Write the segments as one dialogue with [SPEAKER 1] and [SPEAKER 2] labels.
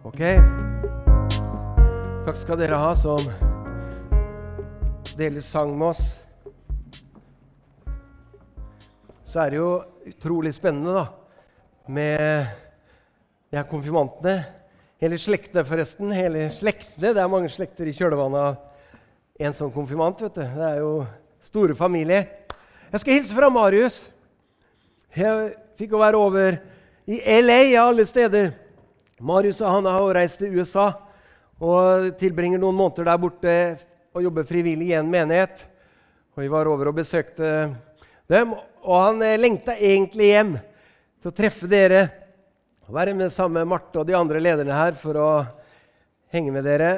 [SPEAKER 1] Ok. Takk skal dere ha som deler sang med oss. Så er det jo utrolig spennende da, med de her konfirmantene. Hele slektene, forresten. Hele slektene. Det er mange slekter i kjølvannet av en sånn konfirmant. vet du. Det er jo store familier. Jeg skal hilse fra Marius. Jeg fikk å være over i LA av alle steder. Marius og han har reist til USA og tilbringer noen måneder der borte og jobber frivillig i en menighet. Og Vi var over og besøkte dem, og han eh, lengta egentlig hjem til å treffe dere. og Være med sammen med Marte og de andre lederne her for å henge med dere.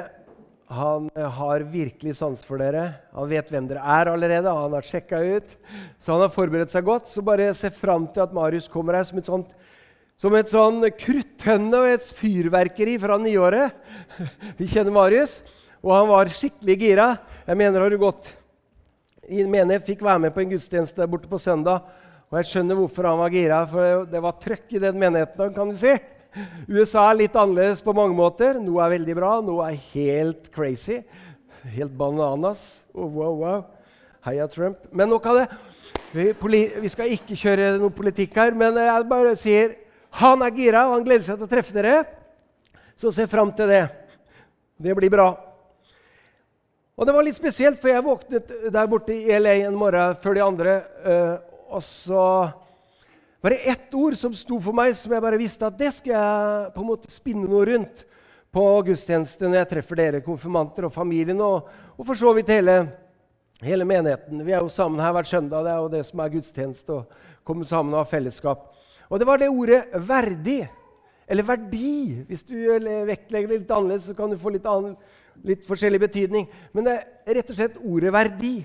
[SPEAKER 1] Han eh, har virkelig sans for dere. Han vet hvem dere er allerede. Han har sjekka ut. Så han har forberedt seg godt. Så bare se fram til at Marius kommer her som et sånt som et sånn kruttønne og et fyrverkeri fra nyåret. Vi kjenner Marius, og han var skikkelig gira. Jeg mener, har du gått i en menighet, fikk være med på en gudstjeneste borte på søndag. Og jeg skjønner hvorfor han var gira, for det var trøkk i den menigheten. kan du si. USA er litt annerledes på mange måter. Noe er veldig bra, noe er helt crazy. Helt bananas. Oh, wow, wow. Heia Trump. Men nok av det. Vi, vi skal ikke kjøre noe politikk her, men jeg bare sier han er gira, og han gleder seg til å treffe dere. Så se fram til det. Det blir bra. Og Det var litt spesielt, for jeg våknet der borte i LA en morgen før de andre. Eh, og så var det ett ord som sto for meg, som jeg bare visste at det skal jeg på en måte spinne noe rundt på gudstjeneste når jeg treffer dere konfirmanter og familien, og, og for så vidt hele, hele, menigheten. Vi er jo sammen her hver søndag. Det er jo det som er gudstjeneste, å komme sammen og ha fellesskap. Og det var det ordet 'verdig', eller 'verdi'. Hvis du vektlegger det litt annerledes, så kan du få litt, annen, litt forskjellig betydning. Men det er rett og slett ordet 'verdi'.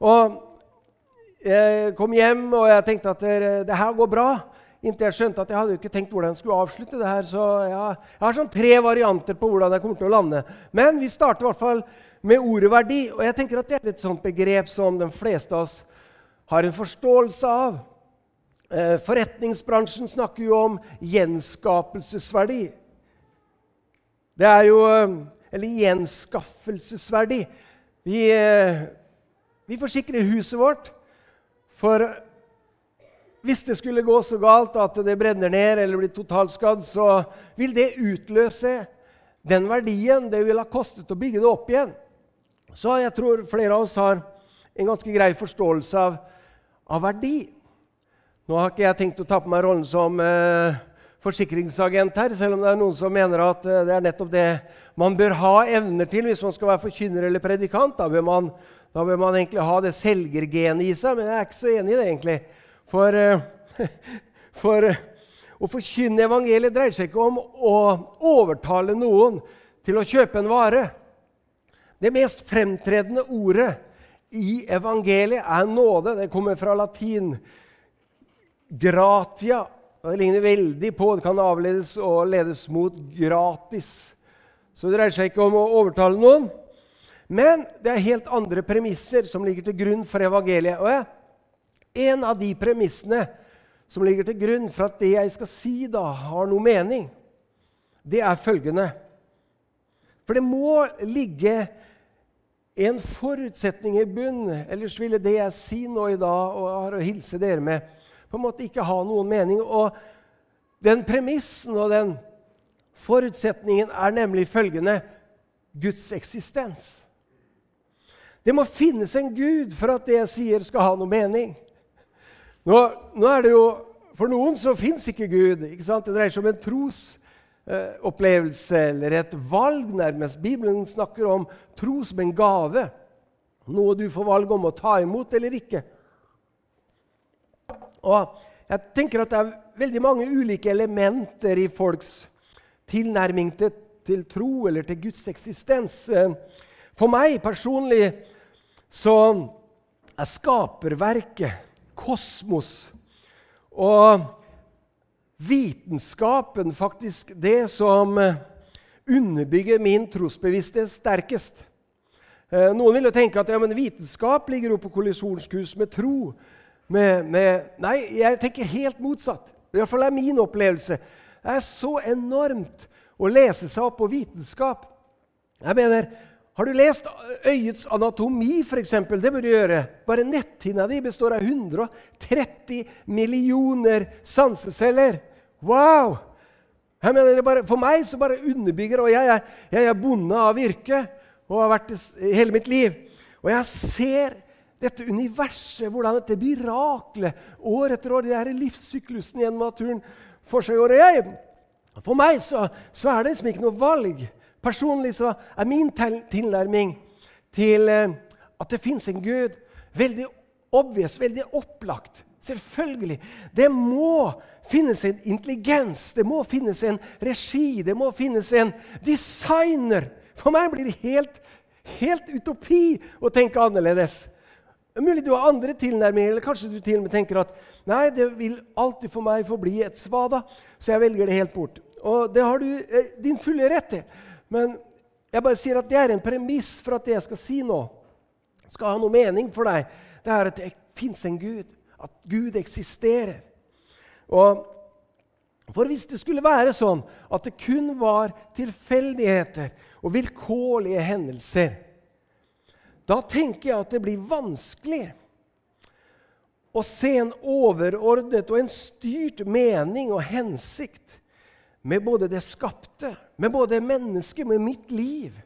[SPEAKER 1] Og jeg kom hjem, og jeg tenkte at det, det her går bra. Inntil jeg skjønte at jeg hadde ikke tenkt hvordan jeg skulle avslutte det her. Så jeg, jeg har sånn tre varianter på hvordan jeg kommer til å lande. Men vi starter i hvert fall med ordet 'verdi'. Og jeg tenker at det er et sånt begrep som de fleste av oss har en forståelse av. Eh, forretningsbransjen snakker jo om gjenskapelsesverdi. Det er jo eh, Eller gjenskaffelsesverdi. Vi, eh, vi forsikrer huset vårt. For hvis det skulle gå så galt at det brenner ned eller blir totalskadd, så vil det utløse den verdien det vil ha kostet å bygge det opp igjen. Så jeg tror flere av oss har en ganske grei forståelse av, av verdi. Nå har ikke jeg tenkt å ta på meg rollen som eh, forsikringsagent her, selv om det er noen som mener at eh, det er nettopp det man bør ha evner til hvis man skal være forkynner eller predikant. Da bør man, da bør man egentlig ha det selgergenet i seg, men jeg er ikke så enig i det, egentlig. For, eh, for eh, å forkynne evangeliet dreier seg ikke om å overtale noen til å kjøpe en vare. Det mest fremtredende ordet i evangeliet er nåde. Det kommer fra latin Gratia. Det ligner veldig på, det kan avledes og ledes mot gratis. Så det dreier seg ikke om å overtale noen. Men det er helt andre premisser som ligger til grunn for evangeliet. Og En av de premissene som ligger til grunn for at det jeg skal si, da har noe mening, det er følgende For det må ligge en forutsetning i bunn, ellers ville det jeg sier nå i dag og har å hilse dere med, på en måte ikke ha noen mening. Og den premissen og den forutsetningen er nemlig følgende Guds eksistens. Det må finnes en Gud for at det jeg sier, skal ha noe mening. Nå, nå er det jo, For noen så fins ikke Gud. Ikke sant? Det dreier seg om en trosopplevelse eh, eller et valg, nærmest. Bibelen snakker om tro som en gave. Noe du får valg om å ta imot eller ikke. Og jeg tenker at det er veldig mange ulike elementer i folks tilnærming til, til tro eller til Guds eksistens. For meg personlig så er skaperverket, kosmos og vitenskapen faktisk det som underbygger min trosbevissthet sterkest. Eh, noen vil jo tenke at ja, vitenskap ligger jo på kollisjonskurs med tro med, med Nei, jeg tenker helt motsatt. I hvert fall er min opplevelse. Det er så enormt å lese seg opp på vitenskap. Jeg mener, Har du lest øyets anatomi, f.eks.? Det bør du gjøre. Bare netthinna di består av 130 millioner sanseceller. Wow! Jeg mener, bare, for meg så bare underbygger og jeg er, jeg er bonde av yrke og har vært det hele mitt liv. Og jeg ser dette universet, hvordan dette miraklet år etter år, det er livssyklusen gjennom naturen for seg. Og jeg, for meg så, så er det liksom ikke noe valg. Personlig så er min tilnærming til eh, at det fins en Gud, veldig obvious, veldig opplagt. Selvfølgelig. Det må finnes en intelligens, det må finnes en regi, det må finnes en designer. For meg blir det helt, helt utopi å tenke annerledes. Det er mulig du har andre tilnærminger, eller kanskje du til og med tenker at nei, det vil alltid for meg forbli et svada, så jeg velger det helt bort. Og det har du eh, din fulle rett til. Men jeg bare sier at det er en premiss for at det jeg skal si nå, skal ha noe mening for deg. Det er at det fins en Gud. At Gud eksisterer. Og for hvis det skulle være sånn at det kun var tilfeldigheter og vilkårlige hendelser, da tenker jeg at det blir vanskelig å se en overordnet og en styrt mening og hensikt med både det skapte, med både mennesket, med mitt liv.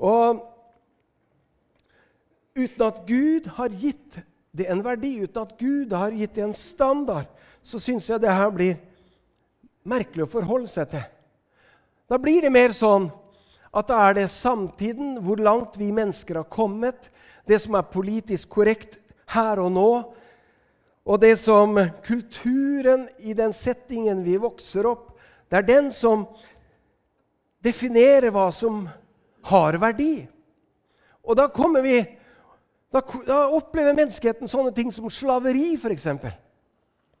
[SPEAKER 1] Og uten at Gud har gitt det en verdi, uten at Gud har gitt det en standard, så syns jeg det her blir merkelig å forholde seg til. Da blir det mer sånn at da er det samtiden, hvor langt vi mennesker har kommet, det som er politisk korrekt her og nå, og det som kulturen i den settingen vi vokser opp, det er den som definerer hva som har verdi. Og da kommer vi Da, da opplever menneskeheten sånne ting som slaveri, f.eks. For.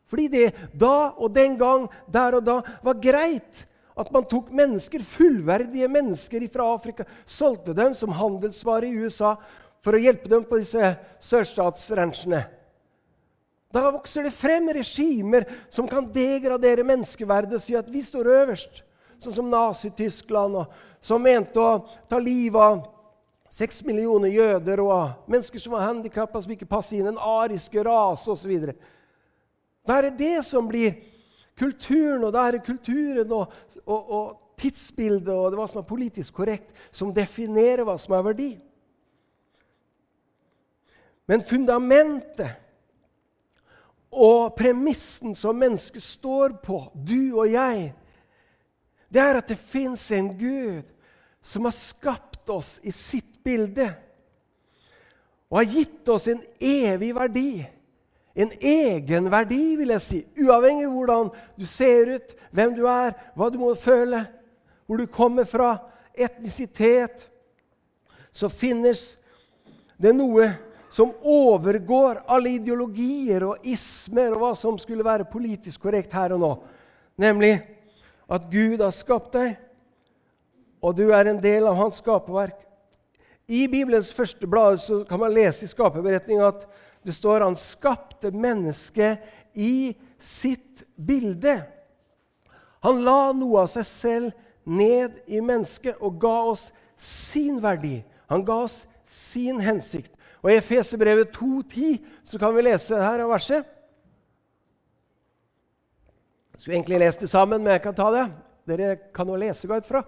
[SPEAKER 1] Fordi det da og den gang, der og da, var greit at man tok mennesker, fullverdige mennesker fra Afrika, solgte dem som handelsvare i USA for å hjelpe dem på disse sørstatsranchene. Da vokser det frem regimer som kan degradere menneskeverdet og si at vi står øverst. Sånn som Nazi-Tyskland, som mente å ta livet av seks millioner jøder og mennesker som var handikappa, som ikke passer inn, en ariske rase osv. Da er det det som blir kulturen, og der er kulturen og, og, og tidsbildet og det hva som er politisk korrekt, som definerer hva som er verdi. Men fundamentet og premissen som mennesket står på, du og jeg, det er at det fins en Gud som har skapt oss i sitt bilde. Og har gitt oss en evig verdi. En egen verdi, vil jeg si. Uavhengig av hvordan du ser ut, hvem du er, hva du må føle, hvor du kommer fra, etnisitet, så finnes det noe som overgår alle ideologier og ismer og hva som skulle være politisk korrekt her og nå. Nemlig at Gud har skapt deg, og du er en del av hans skaperverk. I Bibelens første blad kan man lese i skaperberetninga at det står han skapte mennesket i sitt bilde. Han la noe av seg selv ned i mennesket og ga oss sin verdi. Han ga oss sin hensikt. Og I Efeserbrevet 2,10 så kan vi lese her av verset. Jeg skulle egentlig lest det sammen, men jeg kan ta det. Dere kan jo lese godt fra.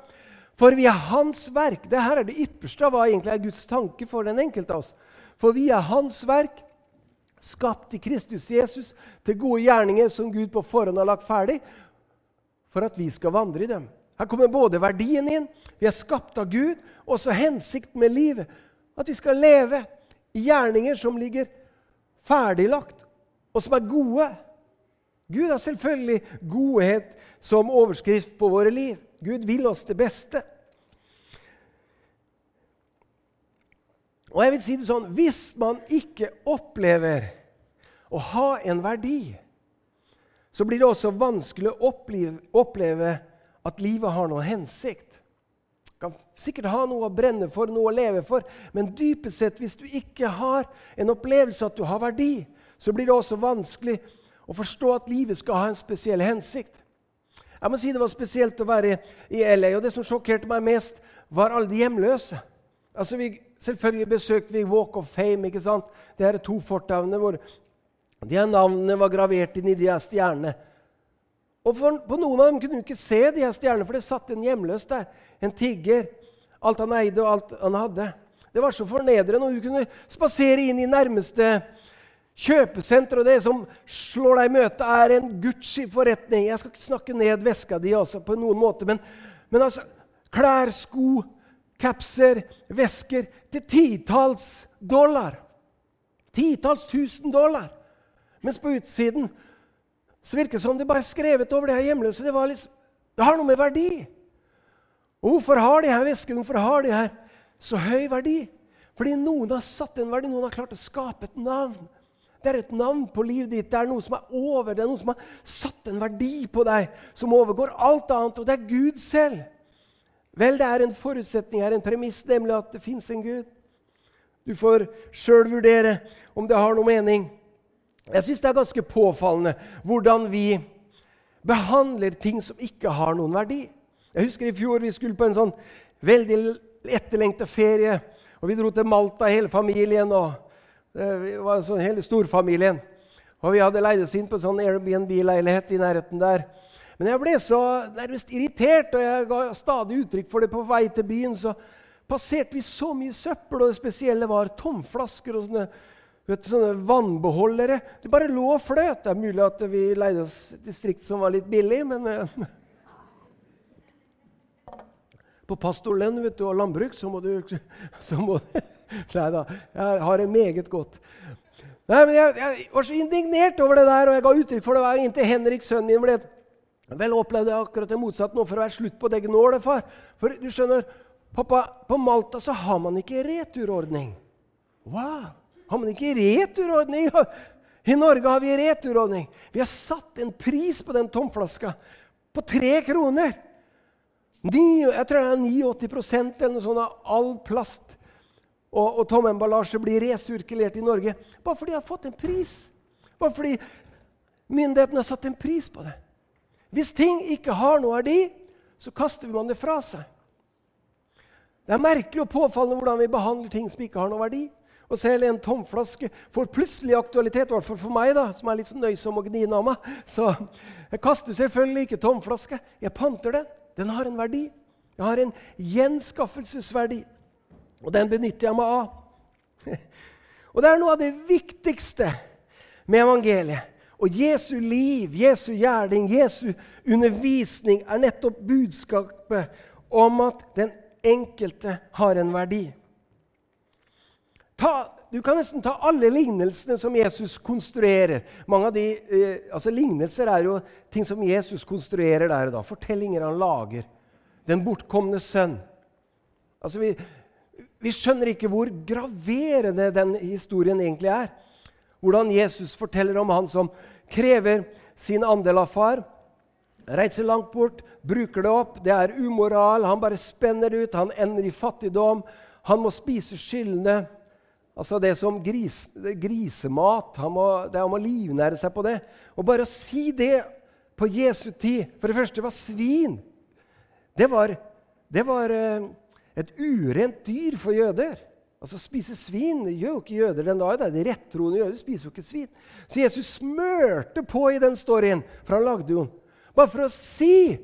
[SPEAKER 1] For vi er Hans verk. Det her er det ypperste av hva egentlig er Guds tanke for den enkelte av oss. For vi er Hans verk, skapt i Kristus Jesus, til gode gjerninger som Gud på forhånd har lagt ferdig, for at vi skal vandre i dem. Her kommer både verdien inn, vi er skapt av Gud, og også hensikten med livet. At vi skal leve i gjerninger som ligger ferdiglagt, og som er gode. Gud har selvfølgelig godhet som overskrift på våre liv. Gud vil oss det beste. Og jeg vil si det sånn Hvis man ikke opplever å ha en verdi, så blir det også vanskelig å oppleve, oppleve at livet har noen hensikt Du kan sikkert ha noe å brenne for, noe å leve for, men dypest sett, hvis du ikke har en opplevelse at du har verdi, så blir det også vanskelig å forstå at livet skal ha en spesiell hensikt. Jeg må si Det var spesielt å være i LA. og Det som sjokkerte meg mest, var alle de hjemløse. Altså, vi, selvfølgelig besøkte vi Walk of Fame. ikke sant? Det er to fortauene hvor de her navnene var gravert inn i de her stjernene. Og for, På noen av dem kunne du ikke se de her stjernene, for det satt en hjemløs der. En tigger. Alt han eide, og alt han hadde. Det var så fornedrende. Og du kunne spasere inn i nærmeste kjøpesenter, og det som slår deg i møte, er en Gucci-forretning. Jeg skal ikke snakke ned veska di også på noen måte, men, men altså Klær, sko, capser, vesker til titalls dollar. Titalls tusen dollar. Mens på utsiden så virker det som de bare skrevet over det her hjemløse. Det, liksom, det har noe med verdi. Og hvorfor har de her veskene hvorfor har de her så høy verdi? Fordi noen har satt en verdi, noen har klart å skape et navn. Det er et navn på livet ditt. Det er noe som er over. Det er noe som har satt en verdi på deg som overgår alt annet, og det er Gud selv. Vel, det er en forutsetning her, en premiss, nemlig at det fins en Gud. Du får sjøl vurdere om det har noe mening. Jeg syns det er ganske påfallende hvordan vi behandler ting som ikke har noen verdi. Jeg husker i fjor vi skulle på en sånn veldig etterlengta ferie. og Vi dro til Malta, hele familien. og Eh, vi var sånn hele storfamilien. Og vi hadde leid oss inn på en sånn Airbnb-leilighet i nærheten der. Men jeg ble så nærmest irritert, og jeg ga stadig uttrykk for det på vei til byen. Så passerte vi så mye søppel, og det spesielle var tomflasker og sånne, vet, sånne vannbeholdere. Det bare lå og fløt. Det er mulig at vi leide oss et distrikt som var litt billig, men eh, På pastorlønn vet du, og landbruk så må du, så må du Nei da, jeg har det meget godt. Nei, men jeg, jeg, var så indignert over det der, og jeg ga uttrykk for det var inntil Henrik, sønnen min, ble Vel opplevde jeg akkurat det motsatte nå for å være slutt på det gnålet, far. For du skjønner, pappa, på Malta så har man ikke returordning. Wow! Har man ikke returordning? I Norge har vi returordning. Vi har satt en pris på den tomflaska på tre kroner. Ni, jeg tror det er 89 eller noe sånt av all plast og, og tomemballasje blir resirkulert i Norge bare fordi de har fått en pris. Bare fordi myndighetene har satt en pris på det. Hvis ting ikke har noe verdi, så kaster man det fra seg. Det er merkelig og påfallende hvordan vi behandler ting som ikke har noe verdi. Og selv en tomflaske får plutselig aktualitet, i hvert fall for meg, da, som er litt så nøysom og gniende av meg. Så jeg kaster selvfølgelig ikke tomflaske. Jeg panter den. Den har en verdi. Den har en gjenskaffelsesverdi. Og den benytter jeg meg av. Og det er noe av det viktigste med evangeliet. Og Jesu liv, Jesu gjerning, Jesu undervisning er nettopp budskapet om at den enkelte har en verdi. Ta, du kan nesten ta alle lignelsene som Jesus konstruerer. Mange av de, eh, altså Lignelser er jo ting som Jesus konstruerer der og da. Fortellinger han lager. Den bortkomne sønn. Altså vi, vi skjønner ikke hvor graverende den historien egentlig er. Hvordan Jesus forteller om han som krever sin andel av far. Reiser langt bort, bruker det opp. Det er umoral. Han bare spenner det ut. Han ender i fattigdom. Han må spise skyldene. Altså det som gris, grisemat. Han må, det, han må livnære seg på det. Og bare å si det på Jesu tid For det første var svin. Det var, det var eh, et urent dyr for jøder. Altså Spise svin det gjør jo ikke jøder den dagen. De rettroende jøder spiser jo ikke svin. Så Jesus smørte på i den storyen, for han lagde jo den. Bare for å si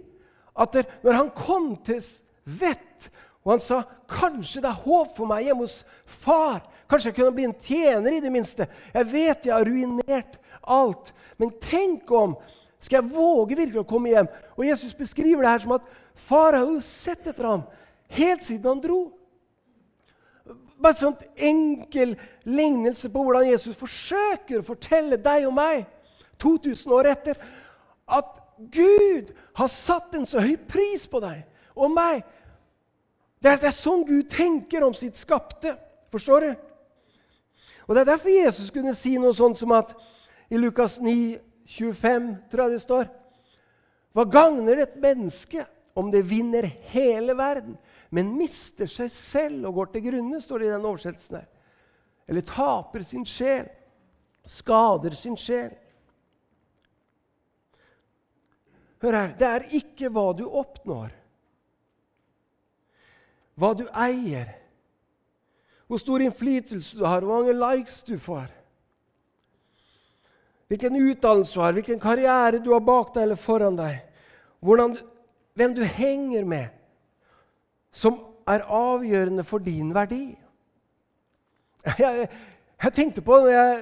[SPEAKER 1] at der, når han kom til vett, og han sa kanskje det er håp for meg hjemme hos far Kanskje jeg kunne bli en tjener, i det minste. Jeg vet jeg har ruinert alt. Men tenk om Skal jeg våge virkelig å komme hjem? Og Jesus beskriver det her som at far har jo sett etter ham helt siden han dro. Bare en sånn enkel lignelse på hvordan Jesus forsøker å fortelle deg og meg 2000 år etter at Gud har satt en så høy pris på deg og meg. Det er, det er sånn Gud tenker om sitt skapte. Forstår du? Og Det er derfor Jesus kunne si noe sånt som at i Lukas 9, 25, tror jeg det står Hva gagner et menneske om det vinner hele verden, men mister seg selv og går til grunne, står det i den oversettelsen her. Eller taper sin sjel, skader sin sjel. Hør her, det er ikke hva du oppnår, hva du eier, hvor stor innflytelse du har, hvor mange likes du får, hvilken utdannelse du har, hvilken karriere du har bak deg eller foran deg, du, hvem du henger med, som er avgjørende for din verdi. Jeg, jeg tenkte på når jeg,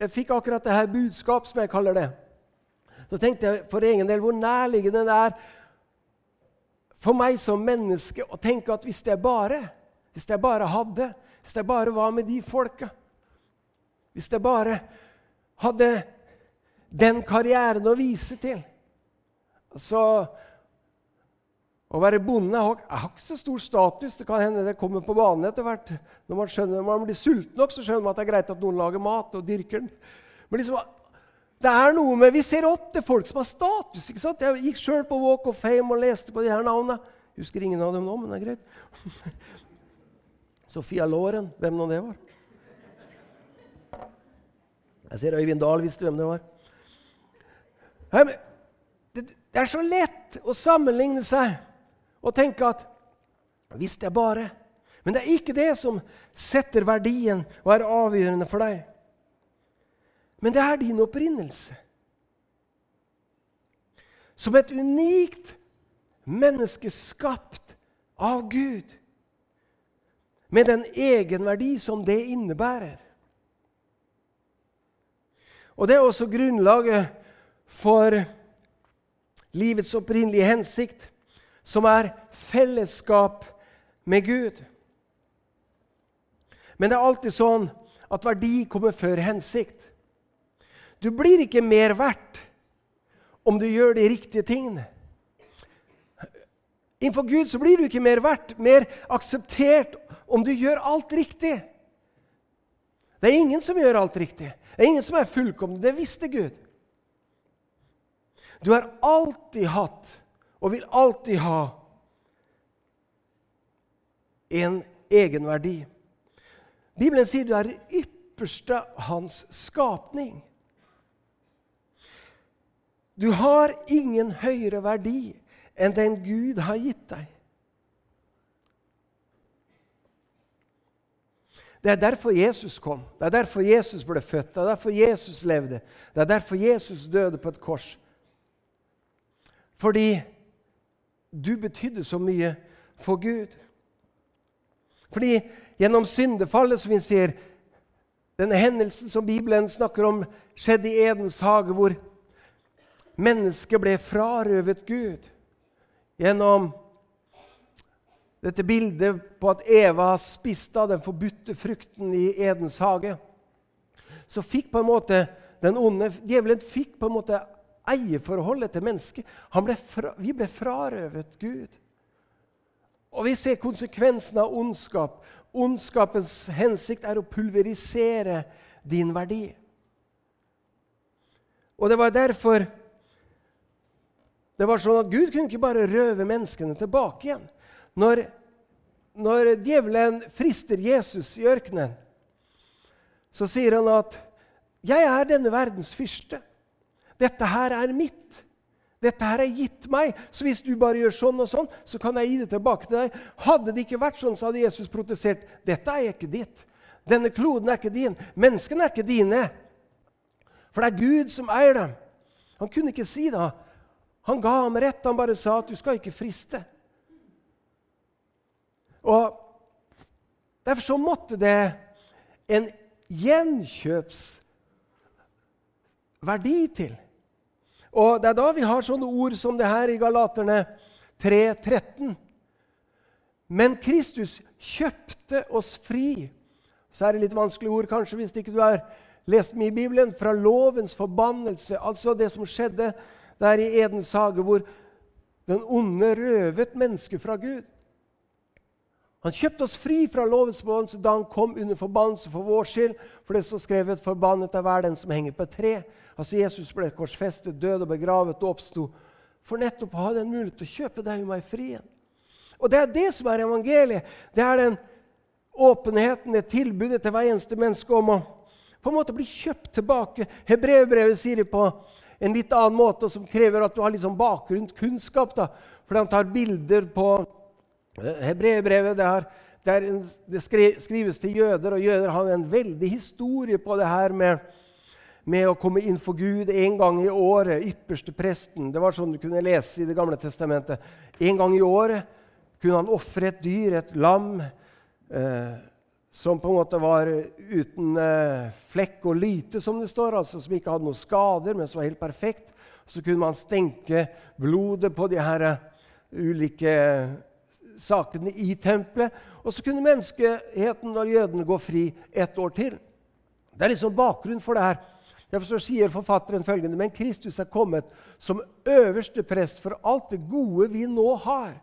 [SPEAKER 1] jeg fikk akkurat det her budskap, som jeg kaller det. Så tenkte jeg for egen del hvor nærliggende det er for meg som menneske å tenke at hvis jeg bare, hvis jeg bare hadde, hvis jeg bare var med de folka Hvis jeg bare hadde den karrieren å vise til Så å være bonde har, ikke så stor status. Det kan hende det kommer på banen etter hvert. Når man, skjønner, man blir sulten nok, så skjønner man at det er greit at noen lager mat og dyrker den. Men liksom, det er noe med, Vi ser opp til folk som har status. ikke sant? Jeg gikk sjøl på Walk of Fame og leste på de her navnene. Jeg husker ingen av dem nå, men det er greit. Sofia Loren, hvem nå det var? Jeg ser Øyvind Dahl visste hvem det var. Det er så lett å sammenligne seg og tenke at hvis det er bare Men det er ikke det som setter verdien og er avgjørende for deg. Men det er din opprinnelse. Som et unikt menneske skapt av Gud. Med den egenverdi som det innebærer. Og Det er også grunnlaget for livets opprinnelige hensikt, som er fellesskap med Gud. Men det er alltid sånn at verdi kommer før hensikt. Du blir ikke mer verdt om du gjør de riktige tingene. Innenfor Gud så blir du ikke mer verdt, mer akseptert, om du gjør alt riktig. Det er ingen som gjør alt riktig. Det er ingen som er fullkomne. Det visste Gud. Du har alltid hatt og vil alltid ha en egenverdi. Bibelen sier du er det ypperste hans skapning. Du har ingen høyere verdi enn den Gud har gitt deg. Det er derfor Jesus kom, det er derfor Jesus ble født, det er derfor Jesus levde. Det er derfor Jesus døde på et kors. Fordi du betydde så mye for Gud. Fordi gjennom syndefallet, som vi ser, denne hendelsen som Bibelen snakker om, skjedde i Edens hage, hvor Mennesket ble frarøvet Gud gjennom dette bildet på at Eva spiste av den forbudte frukten i Edens hage. Så fikk på en måte den onde djevelen fikk på en måte eierforholdet til mennesket. Ble fra, vi ble frarøvet Gud. Og vi ser konsekvensen av ondskap. Ondskapens hensikt er å pulverisere din verdi. Og det var derfor det var sånn at Gud kunne ikke bare røve menneskene tilbake igjen. Når, når djevelen frister Jesus i ørkenen, så sier han at 'Jeg er denne verdens fyrste. Dette her er mitt. Dette her er gitt meg. Så hvis du bare gjør sånn og sånn, så kan jeg gi det tilbake til deg.' Hadde det ikke vært sånn, så hadde Jesus protestert. 'Dette er ikke ditt. Denne kloden er ikke din. Menneskene er ikke dine.' For det er Gud som eier dem. Han kunne ikke si det. Han ga ham rett. Han bare sa at du skal ikke friste. Og Derfor så måtte det en gjenkjøpsverdi til. Og Det er da vi har sånne ord som det her i Galaterne 3.13. Men Kristus kjøpte oss fri. Så er det litt vanskelige ord kanskje hvis ikke du har lest mye i Bibelen. Fra lovens forbannelse, altså det som skjedde det er i Edens hage hvor den onde røvet mennesket fra Gud. Han kjøpte oss fri fra lovens forbannelse da han kom under forbannelse for vår skyld. For det står skrevet 'forbannet er hver den som henger på et tre'. Altså Jesus ble korsfestet, død og begravet og oppsto for nettopp å ha den mulighet til å kjøpe deg og meg fri igjen. Og Det er det som er evangeliet. Det er den åpenheten, det tilbudet til hver eneste menneske om å på en måte bli kjøpt tilbake. Hebreerbrevet sier det på en litt annen måte, som krever at du har litt sånn bakgrunnskunnskap. Fordi han tar bilder på Hebreerbrevet. Det, det, skrives til jøder, og jøder har en veldig historie på det her med, med å komme inn for Gud en gang i året. Ypperste presten. Det var sånn du kunne lese i Det gamle testamentet. En gang i året kunne han ofre et dyr, et lam. Eh, som på en måte var uten eh, flekk og lyte, som det står, altså som ikke hadde noen skader, men som var helt perfekt. Så kunne man stenke blodet på de her eh, ulike sakene i tempelet. Og så kunne menneskeheten og jødene gå fri ett år til. Det er liksom bakgrunnen for det her. Derfor sier forfatteren følgende.: Men Kristus er kommet som øverste prest for alt det gode vi nå har.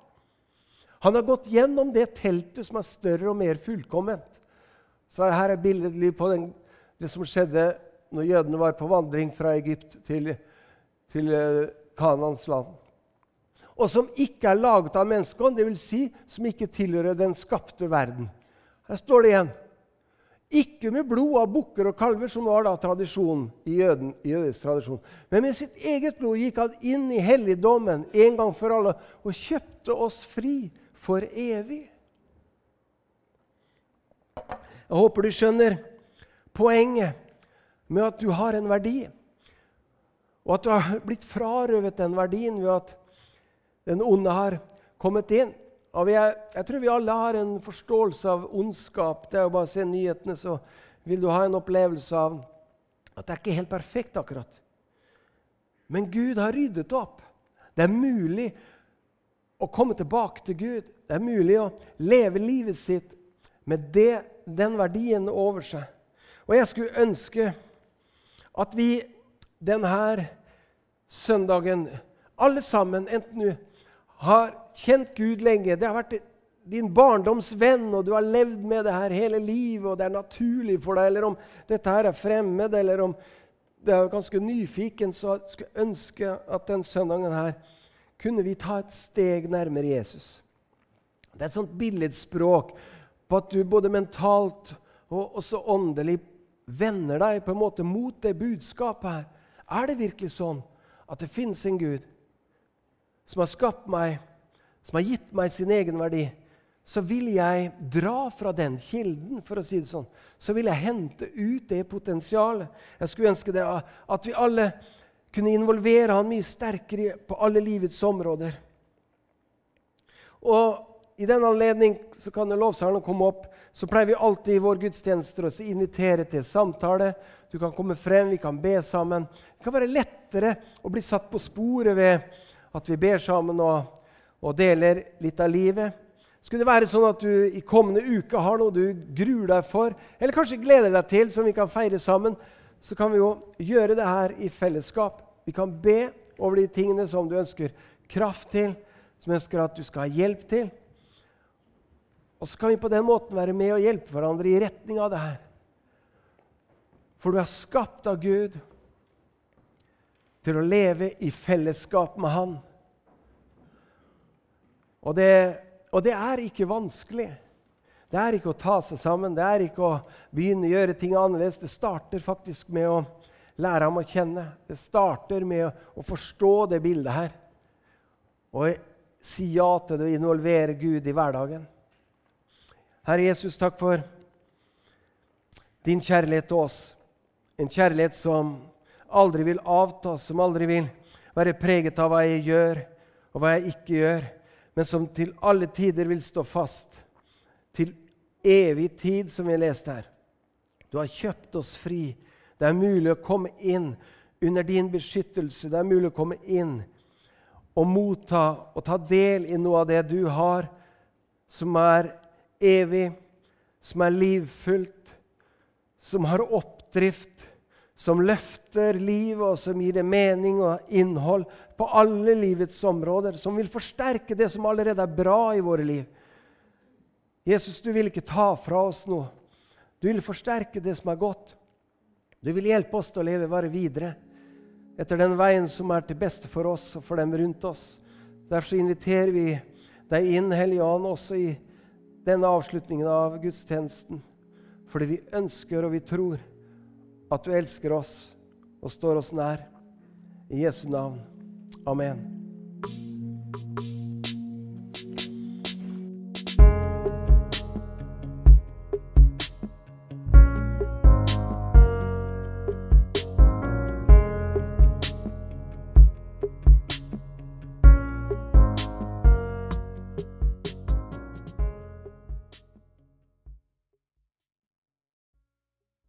[SPEAKER 1] Han har gått gjennom det teltet som er større og mer fullkomment. Så her er billedlig på den, det som skjedde når jødene var på vandring fra Egypt til, til uh, Kanans land. Og som ikke er laget av menneskehånd, dvs. Si, som ikke tilhører den skapte verden. Her står det igjen. Ikke med blod av bukker og kalver, som var da tradisjonen i, jøden, i jødisk tradisjon. Men med sitt eget blod gikk han inn i helligdommen en gang for alle og kjøpte oss fri for evig. Jeg håper du skjønner poenget med at du har en verdi, og at du har blitt frarøvet den verdien ved at den onde har kommet inn. Jeg, jeg, tror vi alle har en forståelse av ondskap. Det er jo bare å se nyhetene, så vil du ha en opplevelse av at det er ikke helt perfekt akkurat. Men Gud har ryddet opp. Det er mulig å komme tilbake til Gud. Det er mulig å leve livet sitt med det, den verdien over seg. Og jeg skulle ønske at vi denne søndagen, alle sammen, enten du har kjent Gud lenge, det har vært din barndomsvenn, og du har levd med det her hele livet, og det er naturlig for deg, eller om dette her er fremmed, eller om det er ganske nyfiken, så skulle jeg ønske at den søndagen her kunne vi ta et steg nærmere Jesus. Det er et sånt billedspråk på at du både mentalt og også åndelig vender deg på en måte mot det budskapet her. Er det virkelig sånn at det finnes en Gud som har skapt meg, som har gitt meg sin egenverdi. Så vil jeg dra fra den kilden, for å si det sånn. Så vil jeg hente ut det potensialet. Jeg skulle ønske det, at vi alle kunne involvere han mye sterkere på alle livets områder. Og I den anledning kan lovsangerne komme opp. Så pleier vi alltid i vår gudstjenester å invitere til samtale. Du kan komme frem, vi kan be sammen. Det kan være lettere å bli satt på sporet ved at vi ber sammen og, og deler litt av livet. Skulle det være sånn at du i kommende uke har noe du gruer deg for, eller kanskje gleder deg til, som vi kan feire sammen, så kan vi jo gjøre det her i fellesskap. Vi kan be over de tingene som du ønsker kraft til, som ønsker at du skal ha hjelp til. Og så kan vi på den måten være med og hjelpe hverandre i retning av det her. For du er skapt av Gud til å leve i fellesskap med Han. Og det, og det er ikke vanskelig. Det er ikke å ta seg sammen, det er ikke å begynne å gjøre ting annerledes. Det starter faktisk med å lære ham å kjenne. Det starter med å forstå det bildet her. Og si ja til det å involvere Gud i hverdagen. Herre Jesus, takk for din kjærlighet til oss. En kjærlighet som aldri vil avta, som aldri vil være preget av hva jeg gjør, og hva jeg ikke gjør, men som til alle tider vil stå fast til evig tid, som vi leste her. Du har kjøpt oss fri. Det er mulig å komme inn under din beskyttelse. Det er mulig å komme inn og motta og ta del i noe av det du har, som er evig, som er livfullt, som har oppdrift, som løfter livet, og som gir det mening og innhold på alle livets områder, som vil forsterke det som allerede er bra i våre liv. Jesus, du vil ikke ta fra oss noe. Du vil forsterke det som er godt. Du vil hjelpe oss til å leve bare videre etter den veien som er til beste for oss og for dem rundt oss. Derfor inviterer vi deg inn, Hellige Ånd, også i denne avslutningen av gudstjenesten. Fordi vi ønsker og vi tror at du elsker oss og står oss nær. I Jesu navn. Amen.